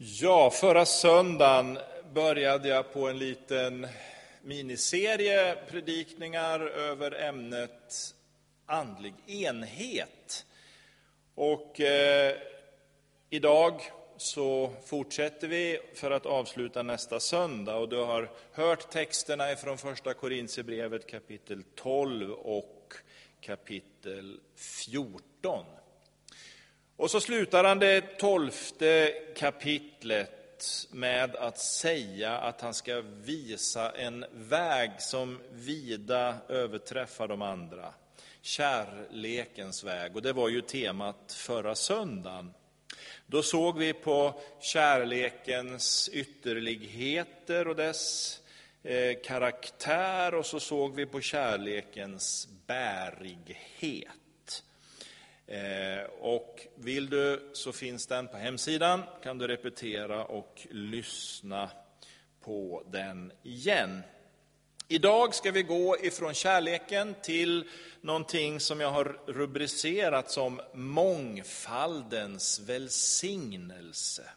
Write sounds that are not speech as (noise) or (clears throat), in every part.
Ja, förra söndagen började jag på en liten miniserie predikningar över ämnet andlig enhet. Och eh, idag så fortsätter vi för att avsluta nästa söndag. Och du har hört texterna från första Korintierbrevet kapitel 12 och kapitel 14. Och så slutar han det tolfte kapitlet med att säga att han ska visa en väg som vida överträffar de andra. Kärlekens väg, och det var ju temat förra söndagen. Då såg vi på kärlekens ytterligheter och dess eh, karaktär och så såg vi på kärlekens bärighet. Eh, och vill du så finns den på hemsidan, kan du repetera och lyssna på den igen. Idag ska vi gå ifrån kärleken till någonting som jag har rubricerat som mångfaldens välsignelse.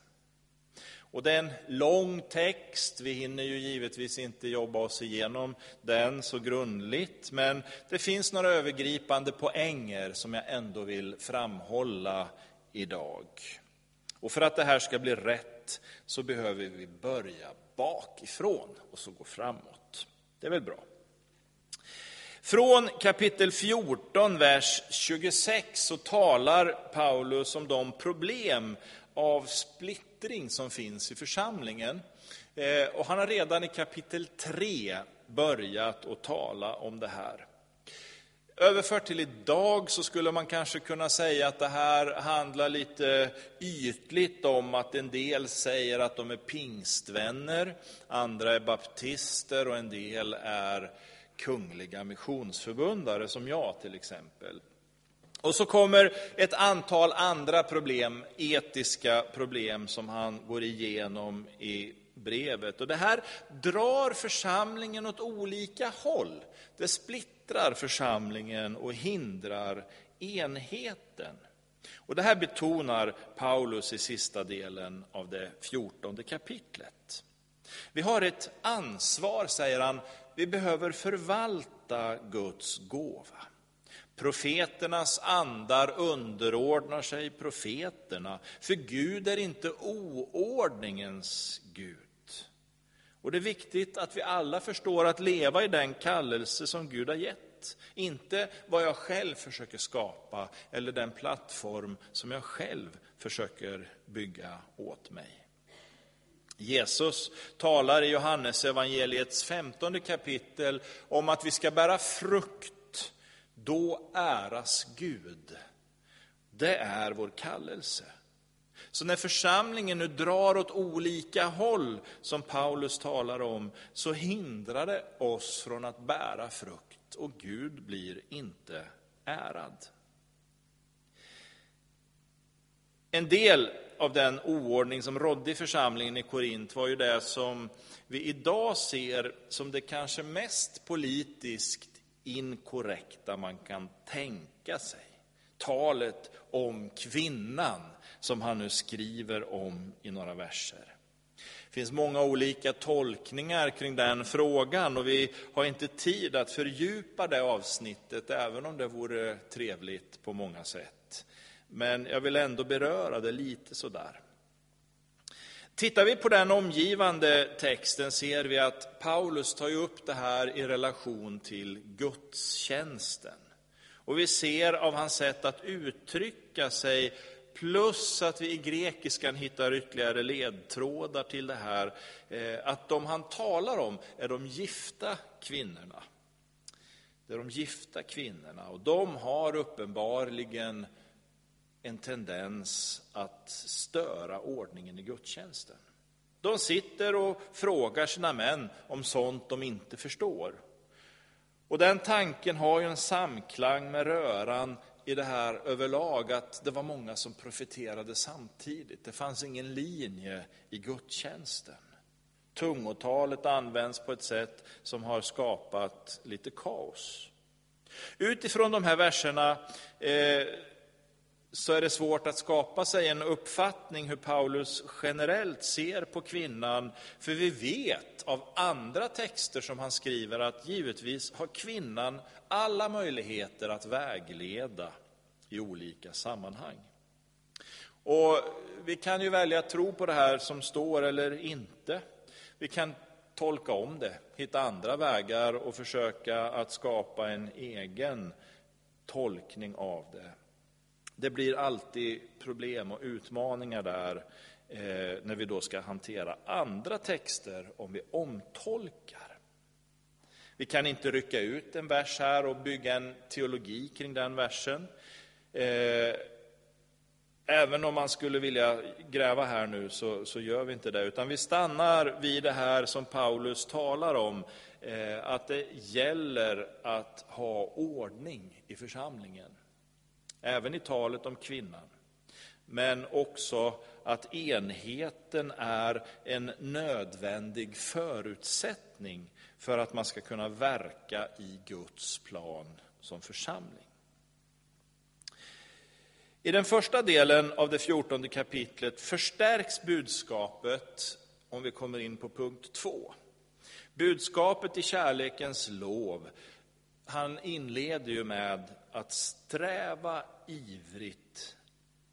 Och det är en lång text, vi hinner ju givetvis inte jobba oss igenom den så grundligt, men det finns några övergripande poänger som jag ändå vill framhålla idag. Och för att det här ska bli rätt så behöver vi börja bakifrån och så gå framåt. Det är väl bra? Från kapitel 14, vers 26, så talar Paulus om de problem av splittring som finns i församlingen. Eh, och han har redan i kapitel 3 börjat att tala om det här. Överfört till idag så skulle man kanske kunna säga att det här handlar lite ytligt om att en del säger att de är pingstvänner, andra är baptister och en del är kungliga missionsförbundare, som jag till exempel. Och så kommer ett antal andra problem, etiska problem, som han går igenom i brevet. Och det här drar församlingen åt olika håll. Det splittrar församlingen och hindrar enheten. Och det här betonar Paulus i sista delen av det fjortonde kapitlet. Vi har ett ansvar, säger han, vi behöver förvalta Guds gåva. Profeternas andar underordnar sig profeterna, för Gud är inte oordningens Gud. Och det är viktigt att vi alla förstår att leva i den kallelse som Gud har gett. Inte vad jag själv försöker skapa eller den plattform som jag själv försöker bygga åt mig. Jesus talar i Johannes evangeliets femtonde kapitel om att vi ska bära frukt då äras Gud. Det är vår kallelse. Så när församlingen nu drar åt olika håll, som Paulus talar om, så hindrar det oss från att bära frukt och Gud blir inte ärad. En del av den oordning som rådde i församlingen i Korint var ju det som vi idag ser som det kanske mest politiskt inkorrekta man kan tänka sig. Talet om kvinnan som han nu skriver om i några verser. Det finns många olika tolkningar kring den frågan och vi har inte tid att fördjupa det avsnittet, även om det vore trevligt på många sätt. Men jag vill ändå beröra det lite sådär. Tittar vi på den omgivande texten ser vi att Paulus tar upp det här i relation till gudstjänsten. Och vi ser av hans sätt att uttrycka sig, plus att vi i grekiskan hittar ytterligare ledtrådar till det här, eh, att de han talar om är de gifta kvinnorna. Det är de gifta kvinnorna och de har uppenbarligen en tendens att störa ordningen i gudstjänsten. De sitter och frågar sina män om sånt de inte förstår. Och den tanken har ju en samklang med röran i det här överlag, att det var många som profeterade samtidigt. Det fanns ingen linje i gudstjänsten. Tungotalet används på ett sätt som har skapat lite kaos. Utifrån de här verserna eh, så är det svårt att skapa sig en uppfattning hur Paulus generellt ser på kvinnan. För vi vet av andra texter som han skriver att givetvis har kvinnan alla möjligheter att vägleda i olika sammanhang. Och vi kan ju välja att tro på det här som står eller inte. Vi kan tolka om det, hitta andra vägar och försöka att skapa en egen tolkning av det. Det blir alltid problem och utmaningar där eh, när vi då ska hantera andra texter om vi omtolkar. Vi kan inte rycka ut en vers här och bygga en teologi kring den versen. Eh, även om man skulle vilja gräva här nu så, så, gör vi inte det, utan vi stannar vid det här som Paulus talar om, eh, att det gäller att ha ordning i församlingen även i talet om kvinnan. Men också att enheten är en nödvändig förutsättning för att man ska kunna verka i Guds plan som församling. I den första delen av det fjortonde kapitlet förstärks budskapet, om vi kommer in på punkt två. Budskapet i kärlekens lov. Han inleder ju med att sträva ivrigt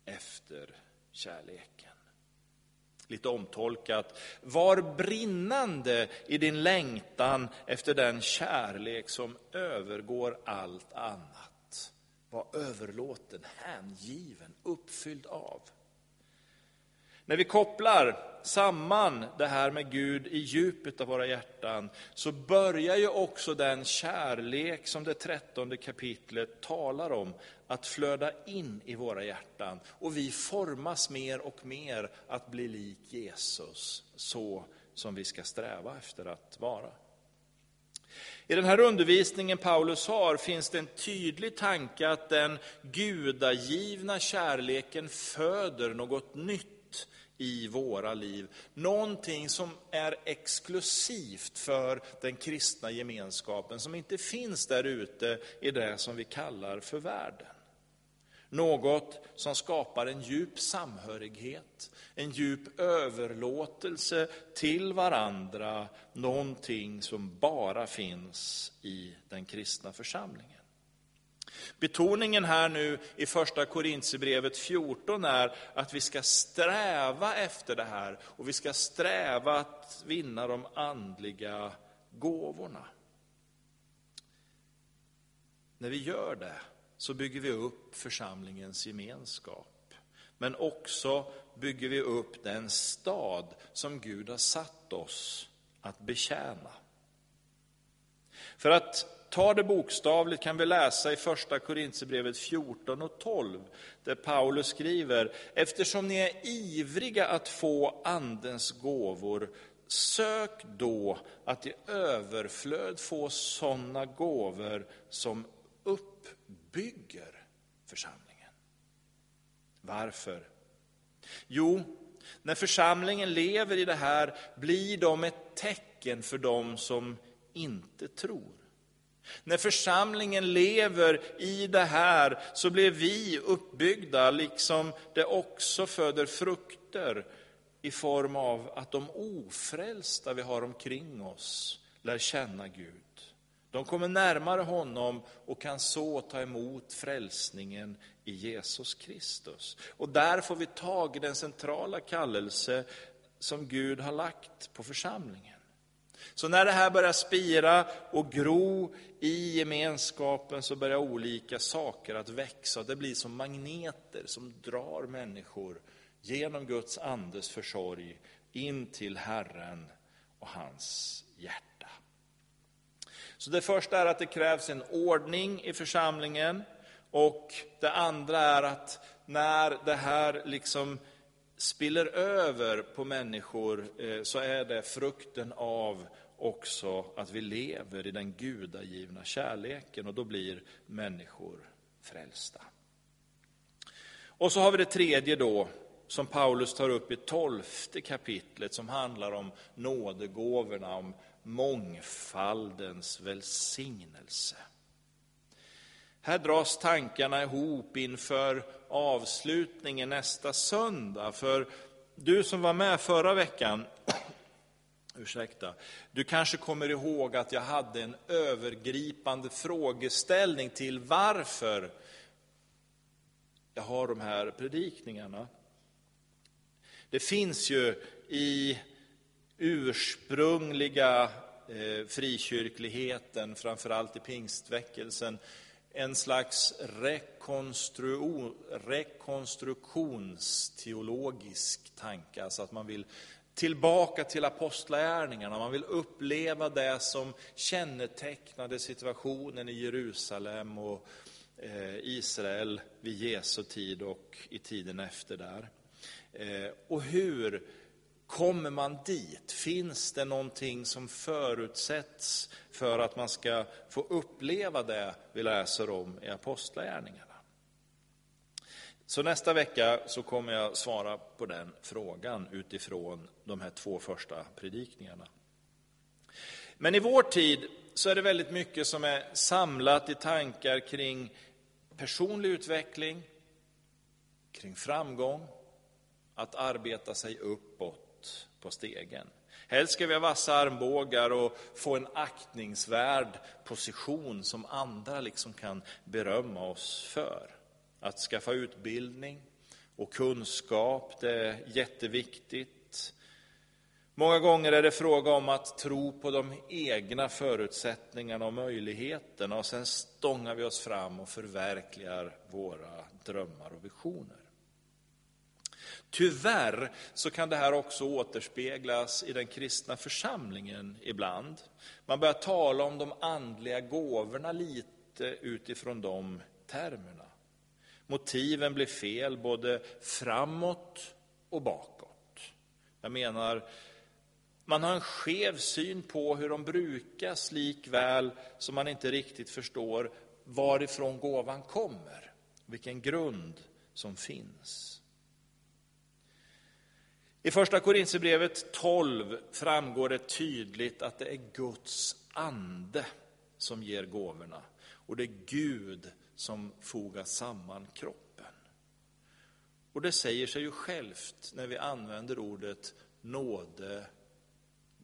efter kärleken. Lite omtolkat, var brinnande i din längtan efter den kärlek som övergår allt annat. Var överlåten, hängiven, uppfylld av. När vi kopplar samman det här med Gud i djupet av våra hjärtan så börjar ju också den kärlek som det trettonde kapitlet talar om att flöda in i våra hjärtan. Och vi formas mer och mer att bli lik Jesus, så som vi ska sträva efter att vara. I den här undervisningen Paulus har finns det en tydlig tanke att den gudagivna kärleken föder något nytt i våra liv. Någonting som är exklusivt för den kristna gemenskapen, som inte finns där ute i det som vi kallar för världen. Något som skapar en djup samhörighet, en djup överlåtelse till varandra, någonting som bara finns i den kristna församlingen. Betoningen här nu i första Korintierbrevet 14 är att vi ska sträva efter det här och vi ska sträva att vinna de andliga gåvorna. När vi gör det så bygger vi upp församlingens gemenskap. Men också bygger vi upp den stad som Gud har satt oss att betjäna. För att ta det bokstavligt kan vi läsa i första Korintierbrevet 14 och 12, där Paulus skriver, eftersom ni är ivriga att få andens gåvor, sök då att i överflöd få sådana gåvor som uppbygger församlingen. Varför? Jo, när församlingen lever i det här blir de ett tecken för dem som inte tror. När församlingen lever i det här så blir vi uppbyggda, liksom det också föder frukter i form av att de ofrälsta vi har omkring oss lär känna Gud. De kommer närmare honom och kan så ta emot frälsningen i Jesus Kristus. Och där får vi tag i den centrala kallelse som Gud har lagt på församlingen. Så när det här börjar spira och gro i gemenskapen så börjar olika saker att växa. Det blir som magneter som drar människor genom Guds andes försorg in till Herren och hans hjärta. Så det första är att det krävs en ordning i församlingen. Och det andra är att när det här liksom spiller över på människor eh, så är det frukten av också att vi lever i den gudagivna kärleken och då blir människor frälsta. Och så har vi det tredje då, som Paulus tar upp i tolfte kapitlet som handlar om nådegåvorna, om mångfaldens välsignelse. Här dras tankarna ihop inför avslutningen nästa söndag. För du som var med förra veckan, (clears throat) ursäkta, du kanske kommer ihåg att jag hade en övergripande frågeställning till varför jag har de här predikningarna. Det finns ju i ursprungliga eh, frikyrkligheten, framförallt i pingstväckelsen, en slags rekonstru rekonstruktionsteologisk tanke, alltså att man vill tillbaka till apostlärningarna, man vill uppleva det som kännetecknade situationen i Jerusalem och eh, Israel vid Jesu tid och i tiden efter där. Eh, och hur kommer man dit? Finns det någonting som förutsätts för att man ska få uppleva det vi läser om i Apostlagärningarna? Så nästa vecka så kommer jag svara på den frågan utifrån de här två första predikningarna. Men i vår tid så är det väldigt mycket som är samlat i tankar kring personlig utveckling, kring framgång, att arbeta sig uppåt på stegen. Helst ska vi ha vassa armbågar och få en aktningsvärd position som andra liksom kan berömma oss för. Att skaffa utbildning och kunskap, det är jätteviktigt. Många gånger är det fråga om att tro på de egna förutsättningarna och möjligheterna och sen stångar vi oss fram och förverkligar våra drömmar och visioner. Tyvärr så kan det här också återspeglas i den kristna församlingen ibland. Man börjar tala om de andliga gåvorna lite utifrån de termerna. Motiven blir fel både framåt och bakåt. Jag menar, man har en skev syn på hur de brukas likväl som man inte riktigt förstår varifrån gåvan kommer, vilken grund som finns. I första Korintierbrevet 12 framgår det tydligt att det är Guds ande som ger gåvorna. Och det är Gud som fogar samman kroppen. Och det säger sig ju självt när vi använder ordet nåde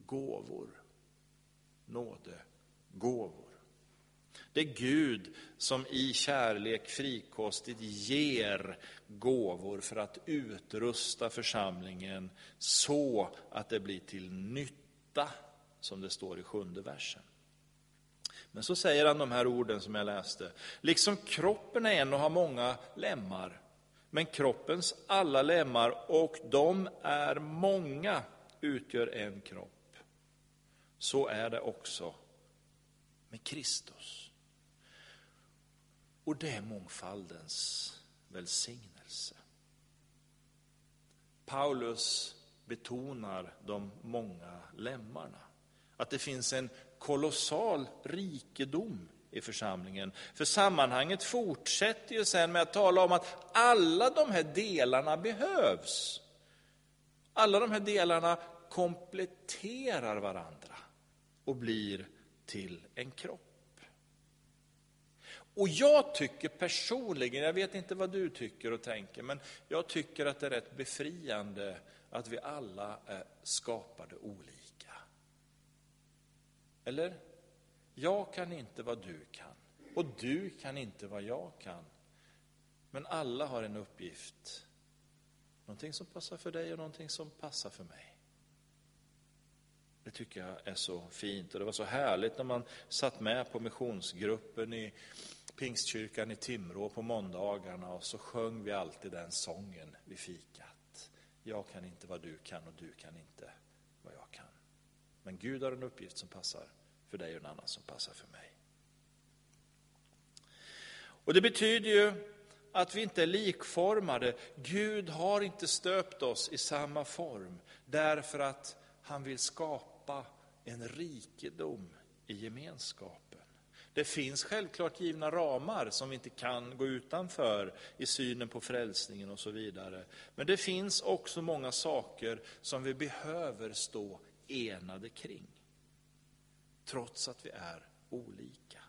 gåvor. Nåde gåvor. Det är Gud som i kärlek frikostigt ger gåvor för att utrusta församlingen så att det blir till nytta, som det står i sjunde versen. Men så säger han de här orden som jag läste. Liksom kroppen är en och har många lemmar, men kroppens alla lemmar, och de är många, utgör en kropp. Så är det också med Kristus. Och det är mångfaldens välsignelse. Paulus betonar de många lemmarna. Att det finns en kolossal rikedom i församlingen. För sammanhanget fortsätter ju sen med att tala om att alla de här delarna behövs. Alla de här delarna kompletterar varandra och blir till en kropp. Och jag tycker personligen, jag vet inte vad du tycker och tänker, men jag tycker att det är rätt befriande att vi alla är skapade olika. Eller? Jag kan inte vad du kan, och du kan inte vad jag kan. Men alla har en uppgift. Någonting som passar för dig och någonting som passar för mig. Det tycker jag är så fint och det var så härligt när man satt med på missionsgruppen i Pingstkyrkan i Timrå på måndagarna och så sjöng vi alltid den sången vid fikat. Jag kan inte vad du kan och du kan inte vad jag kan. Men Gud har en uppgift som passar för dig och en annan som passar för mig. Och Det betyder ju att vi inte är likformade. Gud har inte stöpt oss i samma form därför att han vill skapa en rikedom i gemenskapen. Det finns självklart givna ramar som vi inte kan gå utanför i synen på frälsningen och så vidare. Men det finns också många saker som vi behöver stå enade kring. Trots att vi är olika.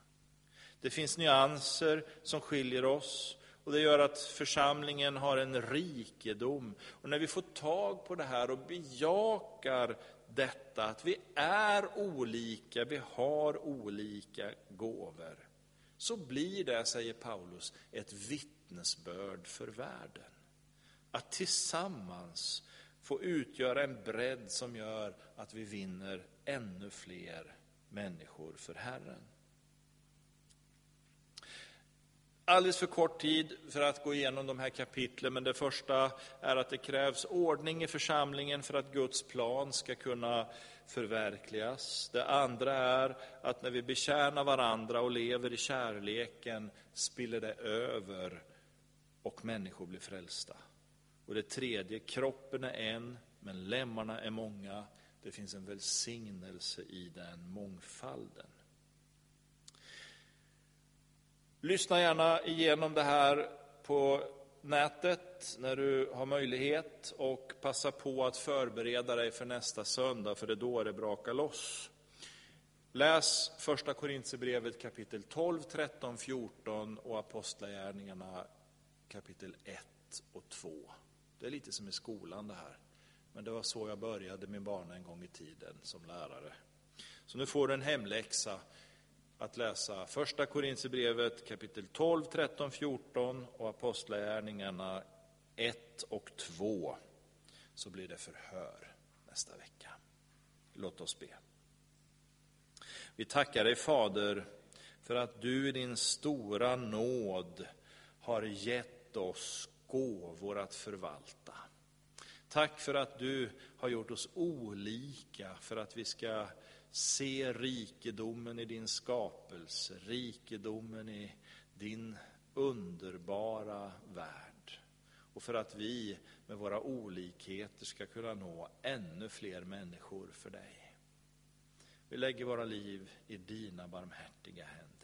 Det finns nyanser som skiljer oss och det gör att församlingen har en rikedom. Och när vi får tag på det här och bejakar detta, att vi är olika, vi har olika gåvor, så blir det, säger Paulus, ett vittnesbörd för världen. Att tillsammans få utgöra en bredd som gör att vi vinner ännu fler människor för Herren. Alldeles för kort tid för att gå igenom de här kapitlen, men det första är att det krävs ordning i församlingen för att Guds plan ska kunna förverkligas. Det andra är att när vi betjänar varandra och lever i kärleken spiller det över och människor blir frälsta. Och det tredje, kroppen är en, men lemmarna är många. Det finns en välsignelse i den mångfalden. Lyssna gärna igenom det här på nätet när du har möjlighet och passa på att förbereda dig för nästa söndag, för det är då det brakar loss. Läs första Korintierbrevet kapitel 12, 13, 14 och Apostlagärningarna kapitel 1 och 2. Det är lite som i skolan det här. Men det var så jag började min bana en gång i tiden som lärare. Så nu får du en hemläxa att läsa första Korinthierbrevet kapitel 12, 13, 14 och Apostlagärningarna 1 och 2. Så blir det förhör nästa vecka. Låt oss be. Vi tackar dig Fader för att du i din stora nåd har gett oss gåvor att förvalta. Tack för att du har gjort oss olika för att vi ska se rikedomen i din skapelse, rikedomen i din underbara värld. Och för att vi med våra olikheter ska kunna nå ännu fler människor för dig. Vi lägger våra liv i dina barmhärtiga händer.